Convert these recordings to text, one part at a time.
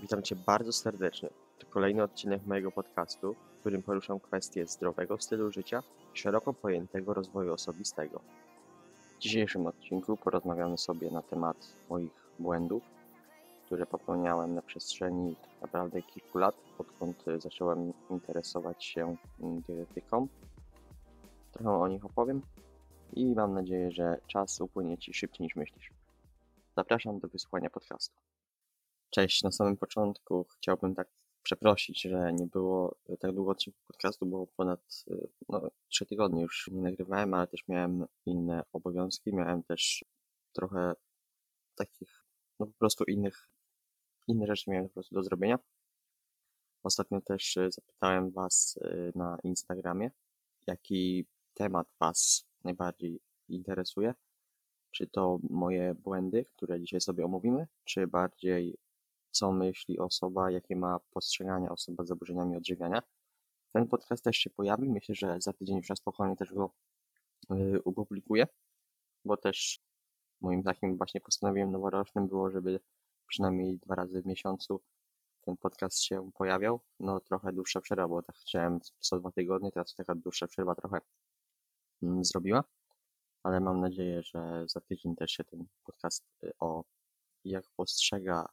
Witam Cię bardzo serdecznie. To kolejny odcinek mojego podcastu, w którym poruszam kwestie zdrowego stylu życia i szeroko pojętego rozwoju osobistego. W dzisiejszym odcinku porozmawiamy sobie na temat moich błędów, które popełniałem na przestrzeni tak naprawdę kilku lat, odkąd zacząłem interesować się dietetyką. Trochę o nich opowiem i mam nadzieję, że czas upłynie Ci szybciej niż myślisz. Zapraszam do wysłuchania podcastu. Cześć, na samym początku chciałbym tak przeprosić, że nie było tak długo odcinków podcastu, bo ponad no, 3 tygodnie już nie nagrywałem, ale też miałem inne obowiązki, miałem też trochę takich, no po prostu innych, inne rzeczy miałem po prostu do zrobienia. Ostatnio też zapytałem Was na Instagramie, jaki temat Was najbardziej interesuje. Czy to moje błędy, które dzisiaj sobie omówimy, czy bardziej co myśli osoba, jakie ma postrzegania osoba z zaburzeniami odżywiania. Ten podcast też się pojawi. Myślę, że za tydzień już na spokojnie też go yy, bo też moim takim właśnie postanowieniem noworocznym było, żeby przynajmniej dwa razy w miesiącu ten podcast się pojawiał. No trochę dłuższa przerwa, bo tak chciałem co dwa tygodnie, teraz taka dłuższa przerwa trochę mm, zrobiła, ale mam nadzieję, że za tydzień też się ten podcast y, o jak postrzega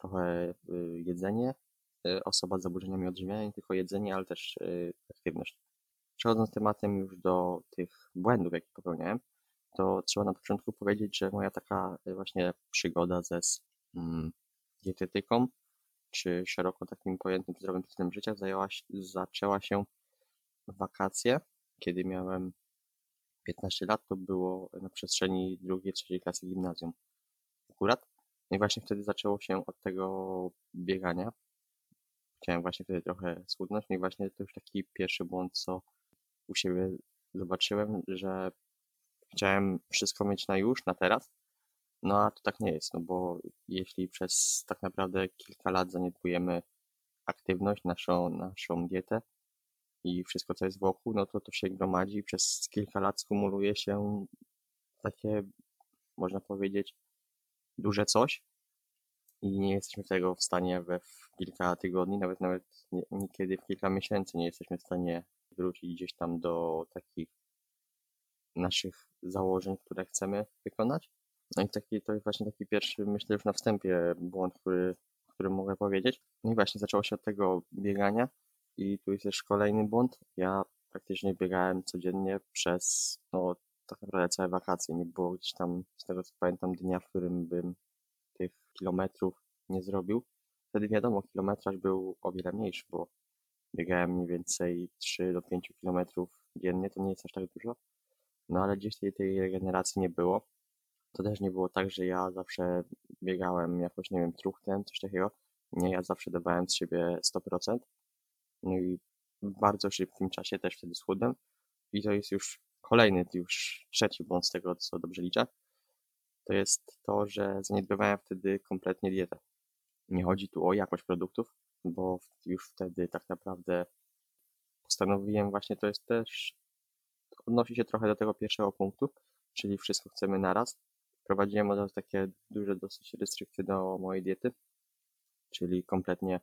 trochę y, jedzenie, y, osoba z zaburzeniami odżywiania, nie tylko jedzenie, ale też y, aktywność. Przechodząc tematem już do tych błędów, jakie popełniałem, to trzeba na początku powiedzieć, że moja taka właśnie przygoda ze mm, dietetyką, czy szeroko takim pojętym zdrowym stylem życia zajęła, zaczęła się w wakacje, kiedy miałem 15 lat, to było na przestrzeni drugiej, trzeciej klasy gimnazjum akurat. No i właśnie wtedy zaczęło się od tego biegania. Chciałem właśnie wtedy trochę schudnąć. No i właśnie to już taki pierwszy błąd, co u siebie zobaczyłem, że chciałem wszystko mieć na już, na teraz. No a to tak nie jest, no bo jeśli przez tak naprawdę kilka lat zaniedbujemy aktywność, naszą, naszą dietę i wszystko, co jest wokół, no to to się gromadzi przez kilka lat skumuluje się takie, można powiedzieć, duże coś i nie jesteśmy tego w stanie we w kilka tygodni, nawet nawet niekiedy w kilka miesięcy nie jesteśmy w stanie wrócić gdzieś tam do takich naszych założeń, które chcemy wykonać. No i taki, to jest właśnie taki pierwszy, myślę już na wstępie, błąd, który, który mogę powiedzieć. No i właśnie zaczęło się od tego biegania i tu jest też kolejny błąd. Ja praktycznie biegałem codziennie przez, no tak naprawdę całe wakacje. Nie było gdzieś tam, z tego co pamiętam, dnia, w którym bym kilometrów nie zrobił. Wtedy wiadomo, kilometraż był o wiele mniejszy, bo biegałem mniej więcej 3 do 5 kilometrów dziennie, to nie jest aż tak dużo. No ale gdzieś tej, tej regeneracji nie było. To też nie było tak, że ja zawsze biegałem jakoś, nie wiem, truchtem, coś takiego. Nie, ja zawsze dawałem z siebie 100%. No i w bardzo szybkim czasie też wtedy schudłem. I to jest już kolejny, już trzeci błąd z tego, co dobrze liczę, to jest to, że zaniedbywałem wtedy kompletnie dietę. Nie chodzi tu o jakość produktów, bo już wtedy tak naprawdę postanowiłem właśnie, to jest też, odnosi się trochę do tego pierwszego punktu, czyli wszystko chcemy naraz. Prowadziłem od razu takie duże dosyć restrykcje do mojej diety, czyli kompletnie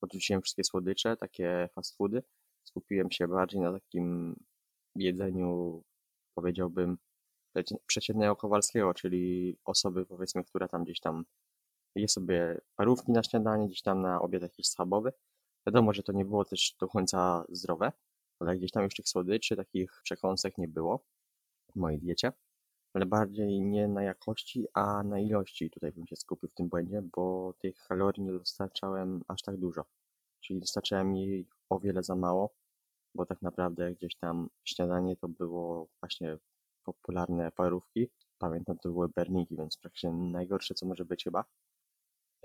odrzuciłem wszystkie słodycze, takie fast foody. Skupiłem się bardziej na takim jedzeniu, powiedziałbym, przeciętnego Kowalskiego, czyli osoby, powiedzmy, która tam gdzieś tam je sobie parówki na śniadanie, gdzieś tam na obiad jakiś schabowy. Wiadomo, że to nie było też do końca zdrowe, ale gdzieś tam już tych słodyczy, takich przekąsek nie było w mojej diecie, ale bardziej nie na jakości, a na ilości tutaj bym się skupił w tym błędzie, bo tych kalorii nie dostarczałem aż tak dużo. Czyli dostarczałem jej o wiele za mało, bo tak naprawdę gdzieś tam śniadanie to było właśnie popularne parówki. Pamiętam, to były berniki, więc praktycznie najgorsze, co może być chyba.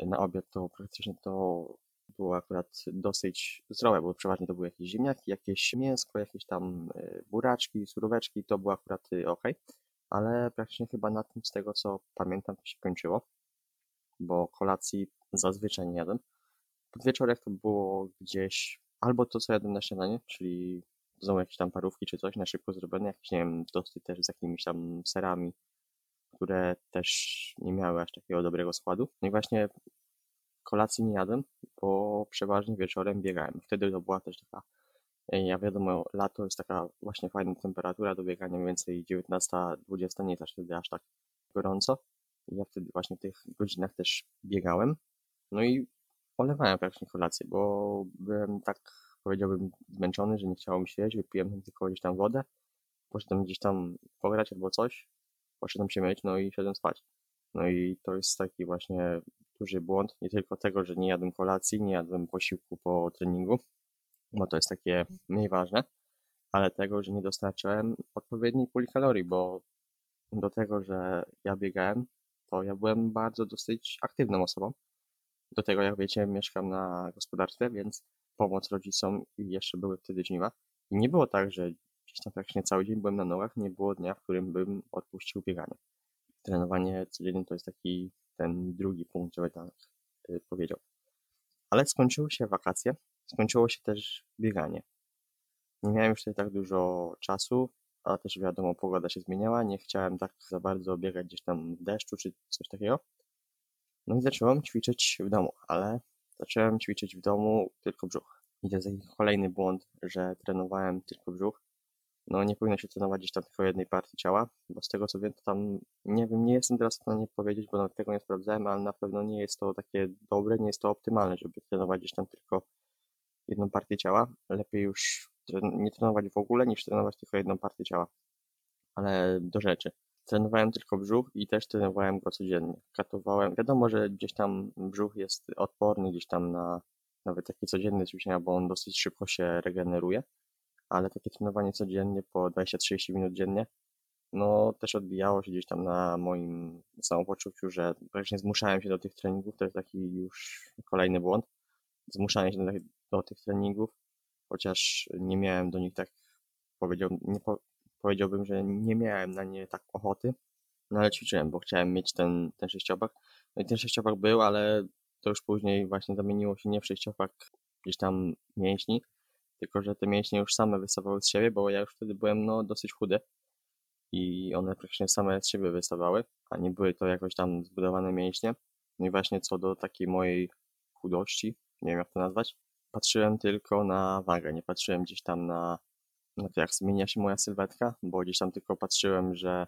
Na obiad to praktycznie to było akurat dosyć zdrowe, bo przeważnie to były jakieś ziemniaki, jakieś mięsko, jakieś tam e, buraczki, suróweczki, to było akurat e, ok, ale praktycznie chyba na tym, z tego co pamiętam, to się kończyło, bo kolacji zazwyczaj nie jadłem. Pod wieczorek to było gdzieś albo to, co jadłem na śniadanie, czyli znowu jakieś tam parówki czy coś na szybko zrobione, jakieś, nie wiem, tosty też z jakimiś tam serami, które też nie miały aż takiego dobrego składu. No i właśnie kolacji nie jadłem, bo przeważnie wieczorem biegałem. Wtedy to była też taka, e, ja wiadomo, lato jest taka właśnie fajna temperatura do biegania, mniej więcej 19-20, nie jest aż wtedy aż tak gorąco. I ja wtedy właśnie w tych godzinach też biegałem. No i olewałem praktycznie kolację, bo byłem tak, powiedziałbym, zmęczony, że nie chciało mi się jeść, wypiłem tylko gdzieś tam wodę, poszedłem gdzieś tam pograć albo coś, poszedłem się myć, no i szedłem spać. No i to jest taki właśnie duży błąd, nie tylko tego, że nie jadłem kolacji, nie jadłem posiłku po treningu, bo to jest takie mniej ważne, ale tego, że nie dostarczyłem odpowiedniej puli kalorii, bo do tego, że ja biegałem, to ja byłem bardzo dosyć aktywną osobą. Do tego, jak wiecie, mieszkam na gospodarstwie, więc pomoc rodzicom i jeszcze były wtedy żniwa. I nie było tak, że gdzieś tam praktycznie cały dzień byłem na nogach, nie było dnia, w którym bym odpuścił bieganie. Trenowanie codziennie to jest taki ten drugi punkt, żeby tak y, powiedział. Ale skończyły się wakacje, skończyło się też bieganie. Nie miałem już tutaj tak dużo czasu, a też wiadomo, pogoda się zmieniała, nie chciałem tak za bardzo biegać gdzieś tam w deszczu czy coś takiego. No i zacząłem ćwiczyć w domu, ale zacząłem ćwiczyć w domu tylko brzuch. I to jest kolejny błąd, że trenowałem tylko brzuch. No nie powinno się trenować gdzieś tam tylko jednej partii ciała, bo z tego co wiem, to tam, nie wiem, nie jestem teraz w stanie powiedzieć, bo tego nie sprawdzałem, ale na pewno nie jest to takie dobre, nie jest to optymalne, żeby trenować gdzieś tam tylko jedną partię ciała. Lepiej już nie trenować w ogóle, niż trenować tylko jedną partię ciała. Ale do rzeczy. Trenowałem tylko brzuch i też trenowałem go codziennie. Katowałem. Wiadomo, że gdzieś tam brzuch jest odporny gdzieś tam na nawet takie codzienne ćwiczenia, bo on dosyć szybko się regeneruje, ale takie trenowanie codziennie po 20-30 minut dziennie, no też odbijało się gdzieś tam na moim samopoczuciu, że praktycznie zmuszałem się do tych treningów, to jest taki już kolejny błąd, zmuszanie się do, do tych treningów, chociaż nie miałem do nich tak, powiedział, nie po, powiedziałbym, że nie miałem na nie tak ochoty, no ale ćwiczyłem, bo chciałem mieć ten, ten sześciopak. No i ten sześciopak był, ale to już później właśnie zamieniło się nie w sześciopak gdzieś tam mięśni, tylko że te mięśnie już same wystawały z siebie, bo ja już wtedy byłem no dosyć chudy i one praktycznie same z siebie wystawały, a nie były to jakoś tam zbudowane mięśnie. No i właśnie co do takiej mojej chudości, nie wiem jak to nazwać, patrzyłem tylko na wagę, nie patrzyłem gdzieś tam na, jak zmienia się moja sylwetka, bo gdzieś tam tylko patrzyłem, że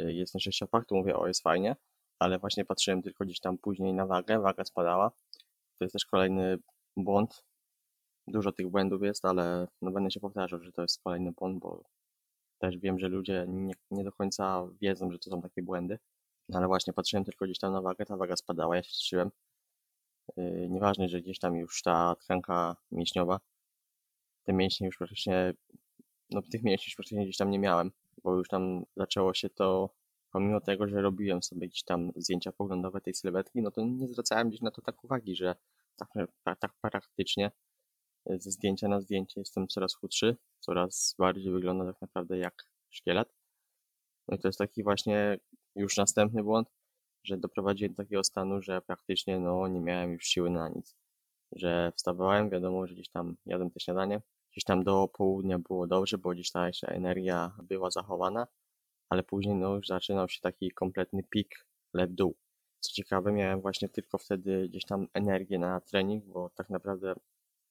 y, jest ten sześciopak, to mówię, o jest fajnie, ale właśnie patrzyłem tylko gdzieś tam później na wagę, waga spadała. To jest też kolejny błąd. Dużo tych błędów jest, ale no będę się powtarzał, że to jest kolejny błąd, bo też wiem, że ludzie nie, nie do końca wiedzą, że to są takie błędy. No ale właśnie patrzyłem tylko gdzieś tam na wagę, ta waga spadała, ja się cieszyłem. Yy, nieważne, że gdzieś tam już ta tkanka mięśniowa, te mięśnie już praktycznie, no tych mięśni już praktycznie gdzieś tam nie miałem, bo już tam zaczęło się to, pomimo tego, że robiłem sobie gdzieś tam zdjęcia poglądowe tej sylwetki, no to nie zwracałem gdzieś na to tak uwagi, że tak, tak praktycznie ze zdjęcia na zdjęcie jestem coraz chudszy, coraz bardziej wygląda tak naprawdę jak szkielet. No i to jest taki właśnie już następny błąd, że doprowadziłem do takiego stanu, że praktycznie no, nie miałem już siły na nic. Że wstawałem, wiadomo, że gdzieś tam jadłem te śniadanie, gdzieś tam do południa było dobrze, bo gdzieś ta jeszcze energia była zachowana, ale później no, już zaczynał się taki kompletny pik, lep dół. Co ciekawe, miałem właśnie tylko wtedy gdzieś tam energię na trening, bo tak naprawdę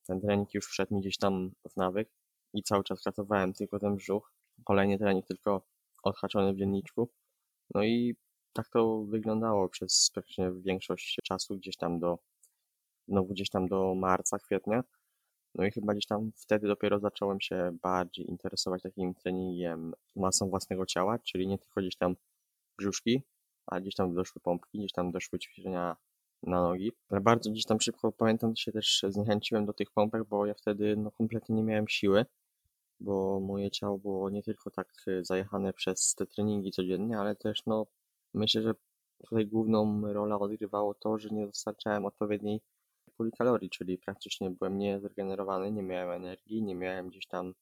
ten trening już wszedł mi gdzieś tam w nawyk i cały czas pracowałem tylko ten brzuch. Kolejny trening tylko odhaczony w dzienniczku. No i tak to wyglądało przez praktycznie większość czasu, gdzieś tam do, znowu gdzieś tam do marca, kwietnia. No i chyba gdzieś tam wtedy dopiero zacząłem się bardziej interesować takim treningiem masą własnego ciała, czyli nie tylko gdzieś tam brzuszki, a gdzieś tam doszły pompki, gdzieś tam doszły ćwiczenia na nogi. Ale bardzo gdzieś tam szybko, pamiętam, się też zniechęciłem do tych pompek, bo ja wtedy no kompletnie nie miałem siły, bo moje ciało było nie tylko tak zajechane przez te treningi codziennie, ale też no myślę, że tutaj główną rolę odgrywało to, że nie dostarczałem odpowiedniej puli kalorii, czyli praktycznie byłem niezregenerowany, nie miałem energii, nie miałem gdzieś tam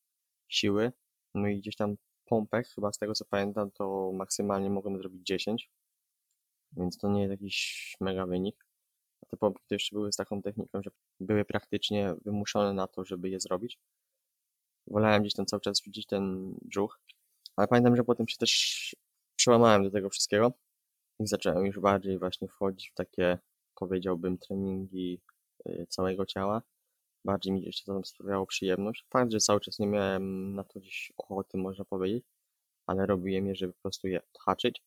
siły, no i gdzieś tam pompek, chyba z tego co pamiętam, to maksymalnie mogłem zrobić 10, więc to nie jest jakiś mega wynik. A te pompki to jeszcze były z taką techniką, że były praktycznie wymuszone na to, żeby je zrobić. Wolałem gdzieś tam cały czas widzieć ten brzuch, ale pamiętam, że potem się też przełamałem do tego wszystkiego i zacząłem już bardziej właśnie wchodzić w takie powiedziałbym, treningi całego ciała. Bardziej mi gdzieś to sprawiało przyjemność. Fakt, że cały czas nie miałem na to gdzieś ochoty, można powiedzieć, ale robiłem je, żeby po prostu je odhaczyć.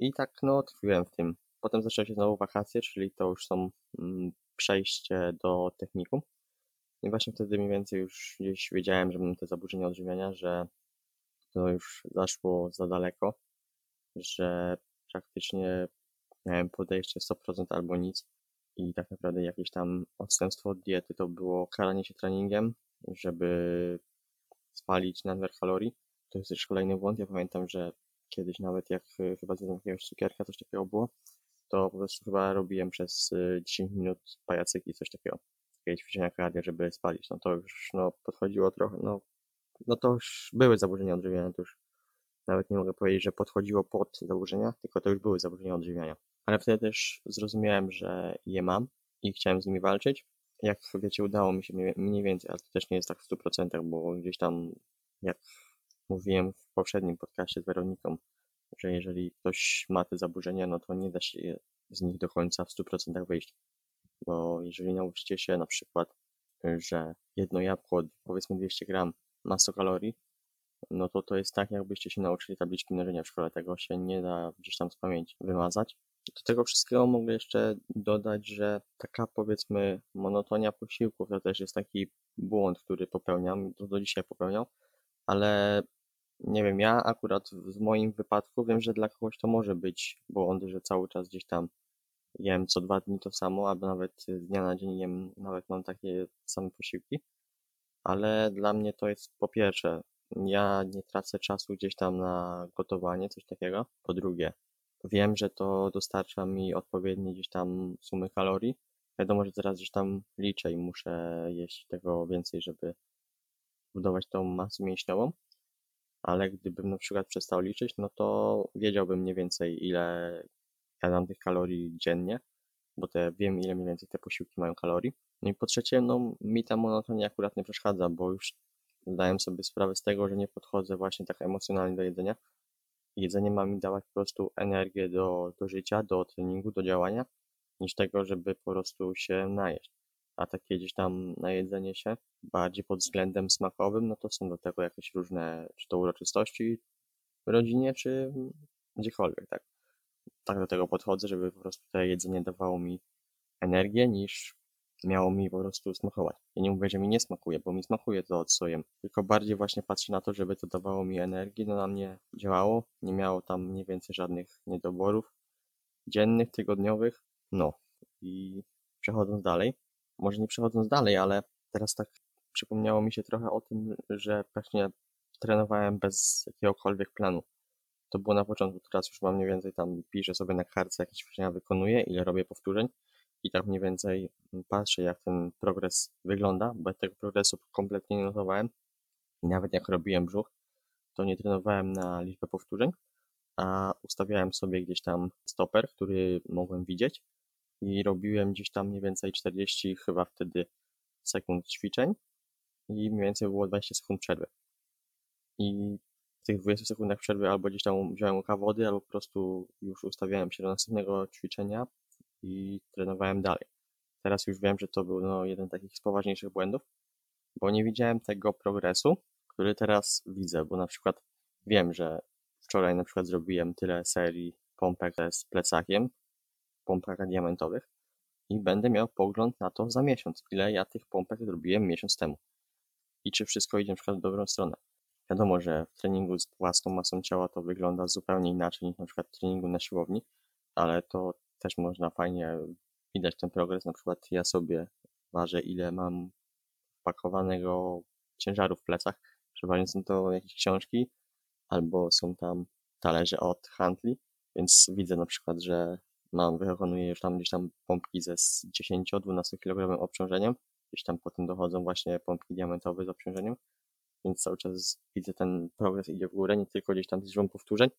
I tak, no, tkwiłem w tym. Potem zaczęły się znowu wakacje, czyli to już są mm, przejście do technikum. I właśnie wtedy mniej więcej już gdzieś wiedziałem, że mam te zaburzenia odżywiania, że to już zaszło za daleko, że praktycznie miałem podejście 100% albo nic i tak naprawdę jakieś tam odstępstwo od diety to było karanie się treningiem, żeby spalić nadmiar kalorii. To jest też kolejny błąd. Ja pamiętam, że kiedyś nawet jak y, chyba zjadłem jakiegoś cukierka, coś takiego było, to po prostu chyba robiłem przez 10 y, minut pajacyki, coś takiego. Takie ćwiczenia kardio, żeby spalić. No to już no, podchodziło trochę, no, no to już były zaburzenia odżywiania, to już nawet nie mogę powiedzieć, że podchodziło pod zaburzenia, tylko to już były zaburzenia odżywiania. Ale wtedy też zrozumiałem, że je mam i chciałem z nimi walczyć. Jak wiecie, udało mi się mniej więcej, ale to też nie jest tak w 100%, bo gdzieś tam, jak mówiłem w poprzednim podcaście z Weroniką, że jeżeli ktoś ma te zaburzenia, no to nie da się z nich do końca w 100% wyjść. Bo jeżeli nauczycie się na przykład, że jedno jabłko, powiedzmy 200 gram, ma 100 kalorii, no to to jest tak, jakbyście się nauczyli tabliczki mnożenia w szkole. Tego się nie da gdzieś tam z pamięci wymazać. Do tego wszystkiego mogę jeszcze dodać, że taka powiedzmy monotonia posiłków to też jest taki błąd, który popełniam, to do dzisiaj popełniam, ale nie wiem, ja akurat w moim wypadku wiem, że dla kogoś to może być błąd, że cały czas gdzieś tam jem co dwa dni to samo, albo nawet dnia na dzień jem, nawet mam takie same posiłki, ale dla mnie to jest po pierwsze, ja nie tracę czasu gdzieś tam na gotowanie, coś takiego. Po drugie, wiem, że to dostarcza mi odpowiednie gdzieś tam sumy kalorii. Wiadomo, że teraz gdzieś tam liczę i muszę jeść tego więcej, żeby budować tą masę mięśniową ale gdybym na przykład przestał liczyć, no to wiedziałbym mniej więcej ile jadam tych kalorii dziennie, bo te, wiem ile mniej więcej te posiłki mają kalorii. No i po trzecie, no mi ta monotonia akurat nie przeszkadza, bo już zdałem sobie sprawę z tego, że nie podchodzę właśnie tak emocjonalnie do jedzenia. Jedzenie ma mi dawać po prostu energię do, do życia, do treningu, do działania, niż tego, żeby po prostu się najeść a takie gdzieś tam najedzenie się bardziej pod względem smakowym, no to są do tego jakieś różne, czy to uroczystości w rodzinie, czy gdziekolwiek, tak. Tak do tego podchodzę, żeby po prostu to jedzenie dawało mi energię, niż miało mi po prostu smakować. Ja nie mówię, że mi nie smakuje, bo mi smakuje to, co jem, tylko bardziej właśnie patrzę na to, żeby to dawało mi energię, no na mnie działało, nie miało tam mniej więcej żadnych niedoborów dziennych, tygodniowych, no i przechodząc dalej, może nie przechodząc dalej, ale teraz tak przypomniało mi się trochę o tym, że praktycznie trenowałem bez jakiegokolwiek planu. To było na początku, teraz już mam mniej więcej tam piszę sobie na kartce jakieś ćwiczenia wykonuję, ile robię powtórzeń i tak mniej więcej patrzę jak ten progres wygląda, bo tego progresu kompletnie nie notowałem i nawet jak robiłem brzuch, to nie trenowałem na liczbę powtórzeń, a ustawiałem sobie gdzieś tam stoper, który mogłem widzieć i robiłem gdzieś tam mniej więcej 40 chyba wtedy sekund ćwiczeń i mniej więcej było 20 sekund przerwy. I w tych 20 sekundach przerwy albo gdzieś tam wziąłem łyka wody, albo po prostu już ustawiałem się do następnego ćwiczenia i trenowałem dalej. Teraz już wiem, że to był no, jeden z takich z poważniejszych błędów, bo nie widziałem tego progresu, który teraz widzę, bo na przykład wiem, że wczoraj na przykład zrobiłem tyle serii pompek z plecakiem, pompkach diamentowych i będę miał pogląd na to za miesiąc, ile ja tych pompek zrobiłem miesiąc temu i czy wszystko idzie na przykład w dobrą stronę. Wiadomo, że w treningu z własną masą ciała to wygląda zupełnie inaczej niż na przykład w treningu na siłowni, ale to też można fajnie widać ten progres. Na przykład ja sobie ważę, ile mam wpakowanego ciężaru w plecach. Przeważnie są to jakieś książki albo są tam talerze od handli, więc widzę na przykład, że mam, wykonuję już tam gdzieś tam pompki ze 10-12 kg obciążeniem. Gdzieś tam potem dochodzą właśnie pompki diamentowe z obciążeniem. Więc cały czas widzę ten progres idzie w górę, nie tylko gdzieś tam z powtórzeń,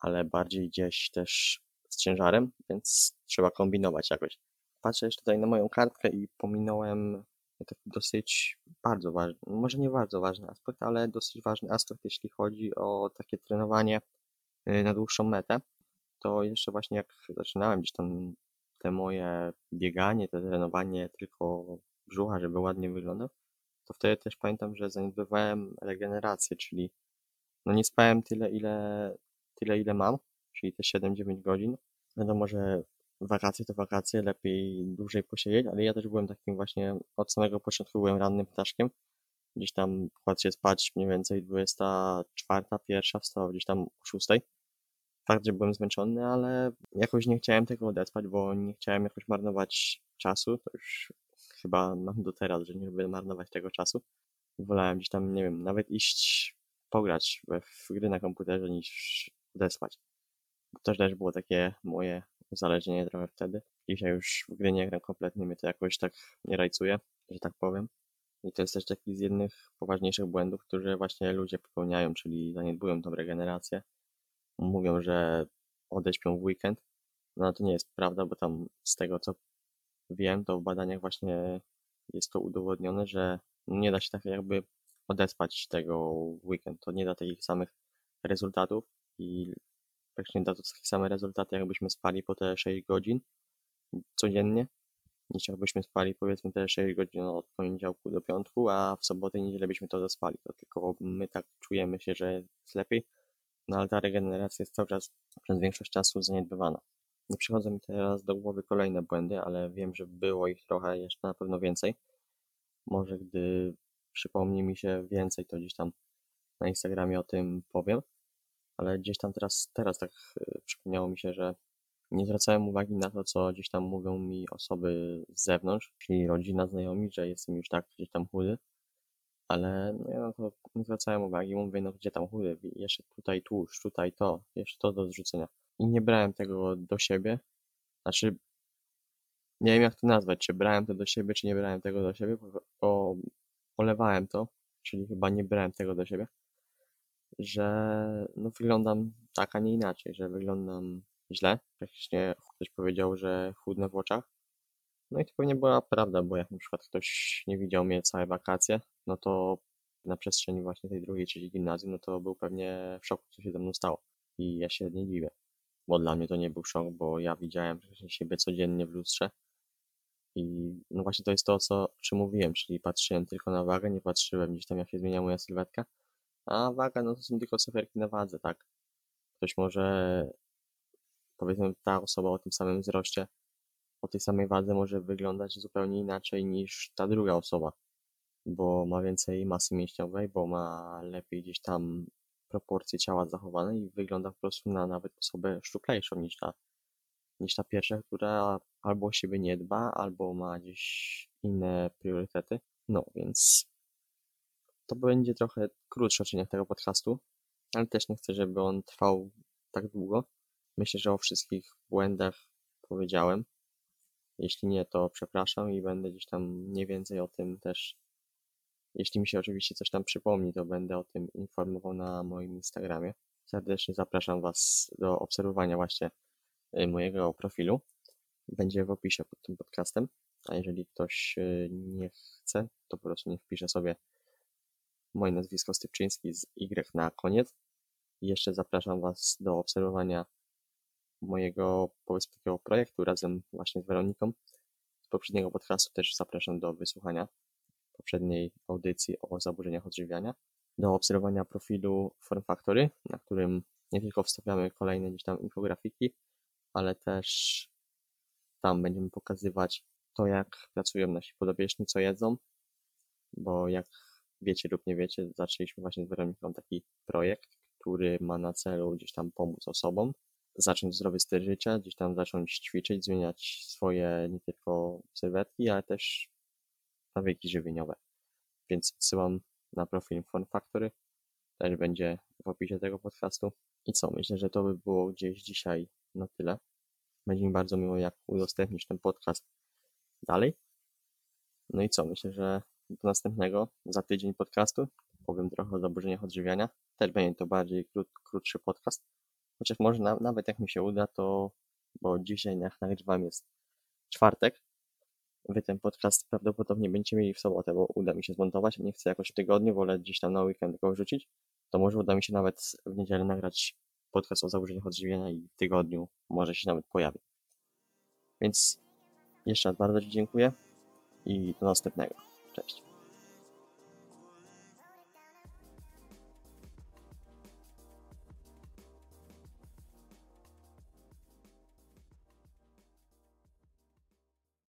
ale bardziej gdzieś też z ciężarem, więc trzeba kombinować jakoś. Patrzę jeszcze tutaj na moją kartkę i pominąłem taki dosyć bardzo ważny, może nie bardzo ważny aspekt, ale dosyć ważny aspekt, jeśli chodzi o takie trenowanie y, na dłuższą metę to jeszcze właśnie jak zaczynałem gdzieś tam te moje bieganie, te trenowanie tylko brzucha, żeby ładnie wyglądał, to wtedy też pamiętam, że zaniedbywałem regenerację, czyli no nie spałem tyle, ile, tyle, ile mam, czyli te 7-9 godzin. Wiadomo, że wakacje to wakacje, lepiej dłużej posiedzieć, ale ja też byłem takim właśnie, od samego początku byłem rannym ptaszkiem. Gdzieś tam kładł się spać mniej więcej 24, pierwsza, wstał gdzieś tam o 6. Fakt, że byłem zmęczony, ale jakoś nie chciałem tego odespać, bo nie chciałem jakoś marnować czasu. To już chyba mam do teraz, że nie lubię marnować tego czasu. Wolałem gdzieś tam, nie wiem, nawet iść pograć w, gry na komputerze niż odespać. To też było takie moje uzależnienie trochę wtedy. Dzisiaj już w gry nie gram kompletnie, mnie to jakoś tak nie rajcuje, że tak powiem. I to jest też taki z jednych poważniejszych błędów, które właśnie ludzie popełniają, czyli zaniedbują tą regenerację. Mówią, że odeśpią w weekend. No to nie jest prawda, bo tam z tego co wiem, to w badaniach właśnie jest to udowodnione, że nie da się tak jakby odespać tego weekend. To nie da takich samych rezultatów i praktycznie da to takie same rezultaty, jakbyśmy spali po te 6 godzin codziennie, niż jakbyśmy spali powiedzmy te 6 godzin od poniedziałku do piątku, a w sobotę i niedzielę byśmy to zaspali. To tylko my tak czujemy się, że jest lepiej, no ale ta regeneracja jest cały czas przez większość czasu zaniedbywana. Nie przychodzą mi teraz do głowy kolejne błędy, ale wiem, że było ich trochę jeszcze na pewno więcej. Może gdy przypomni mi się więcej, to gdzieś tam na Instagramie o tym powiem. Ale gdzieś tam teraz, teraz tak y, przypomniało mi się, że nie zwracałem uwagi na to, co gdzieś tam mówią mi osoby z zewnątrz, czyli rodzina, znajomi, że jestem już tak gdzieś tam chudy. Ale no ja na to nie zwracałem uwagi, mówię, no gdzie tam chudy, jeszcze tutaj tłuszcz, tutaj to, jeszcze to do zrzucenia. I nie brałem tego do siebie. Znaczy, nie wiem jak to nazwać, czy brałem to do siebie, czy nie brałem tego do siebie, bo olewałem to, czyli chyba nie brałem tego do siebie, że no wyglądam tak, a nie inaczej, że wyglądam źle. Praktycznie ktoś powiedział, że chudnę w oczach. No i to pewnie była prawda, bo jak na przykład ktoś nie widział mnie całe wakacje, no to na przestrzeni właśnie tej drugiej, trzeciej gimnazjum, no to był pewnie w szoku, co się ze mną stało. I ja się nie dziwię, bo dla mnie to nie był szok, bo ja widziałem siebie codziennie w lustrze i no właśnie to jest to, co, o czym mówiłem, czyli patrzyłem tylko na wagę, nie patrzyłem gdzieś tam, jak się zmienia moja sylwetka, a waga, no to są tylko cyferki na wadze, tak? Ktoś może, powiedzmy, ta osoba o tym samym wzroście, o tej samej wadze może wyglądać zupełnie inaczej niż ta druga osoba, bo ma więcej masy mięśniowej, bo ma lepiej gdzieś tam proporcje ciała zachowane i wygląda po prostu na nawet osobę szczuplejszą niż ta niż ta pierwsza, która albo o siebie nie dba, albo ma gdzieś inne priorytety. No, więc to będzie trochę krótszy odcinek tego podcastu, ale też nie chcę, żeby on trwał tak długo. Myślę, że o wszystkich błędach powiedziałem. Jeśli nie, to przepraszam i będę gdzieś tam mniej więcej o tym też. Jeśli mi się oczywiście coś tam przypomni, to będę o tym informował na moim Instagramie. Serdecznie zapraszam Was do obserwowania właśnie Y, mojego profilu. Będzie w opisie pod tym podcastem. A jeżeli ktoś y, nie chce, to po prostu nie wpisze sobie moje nazwisko Stypczyński z Y na koniec. I jeszcze zapraszam Was do obserwowania mojego, powiedzmy, takiego projektu razem właśnie z Weroniką. Z poprzedniego podcastu też zapraszam do wysłuchania poprzedniej audycji o zaburzeniach odżywiania. Do obserwowania profilu Form Factory, na którym nie tylko wstawiamy kolejne gdzieś tam infografiki, ale też tam będziemy pokazywać to, jak pracują nasi podobieżni, co jedzą, bo jak wiecie lub nie wiecie, zaczęliśmy właśnie z Weroniką taki projekt, który ma na celu gdzieś tam pomóc osobom zacząć zdrowy styl życia, gdzieś tam zacząć ćwiczyć, zmieniać swoje nie tylko sylwetki, ale też nawyki żywieniowe. Więc odsyłam na profil Fun Factory, też będzie w opisie tego podcastu. I co, myślę, że to by było gdzieś dzisiaj na tyle. Będzie mi bardzo miło, jak udostępnisz ten podcast dalej. No i co, myślę, że do następnego, za tydzień podcastu. Powiem trochę o zaburzeniach odżywiania. Też będzie to bardziej krót, krótszy podcast. Chociaż może na, nawet jak mi się uda, to, bo dzisiaj jak nagrywam jest czwartek, wy ten podcast prawdopodobnie będziecie mieli w sobotę, bo uda mi się zmontować. Nie chcę jakoś w tygodniu, wolę gdzieś tam na weekend go wrzucić. To może uda mi się nawet w niedzielę nagrać podcast o zaburzeniach odżywiania i w tygodniu może się nawet pojawi. Więc jeszcze raz bardzo Ci dziękuję i do następnego. Cześć.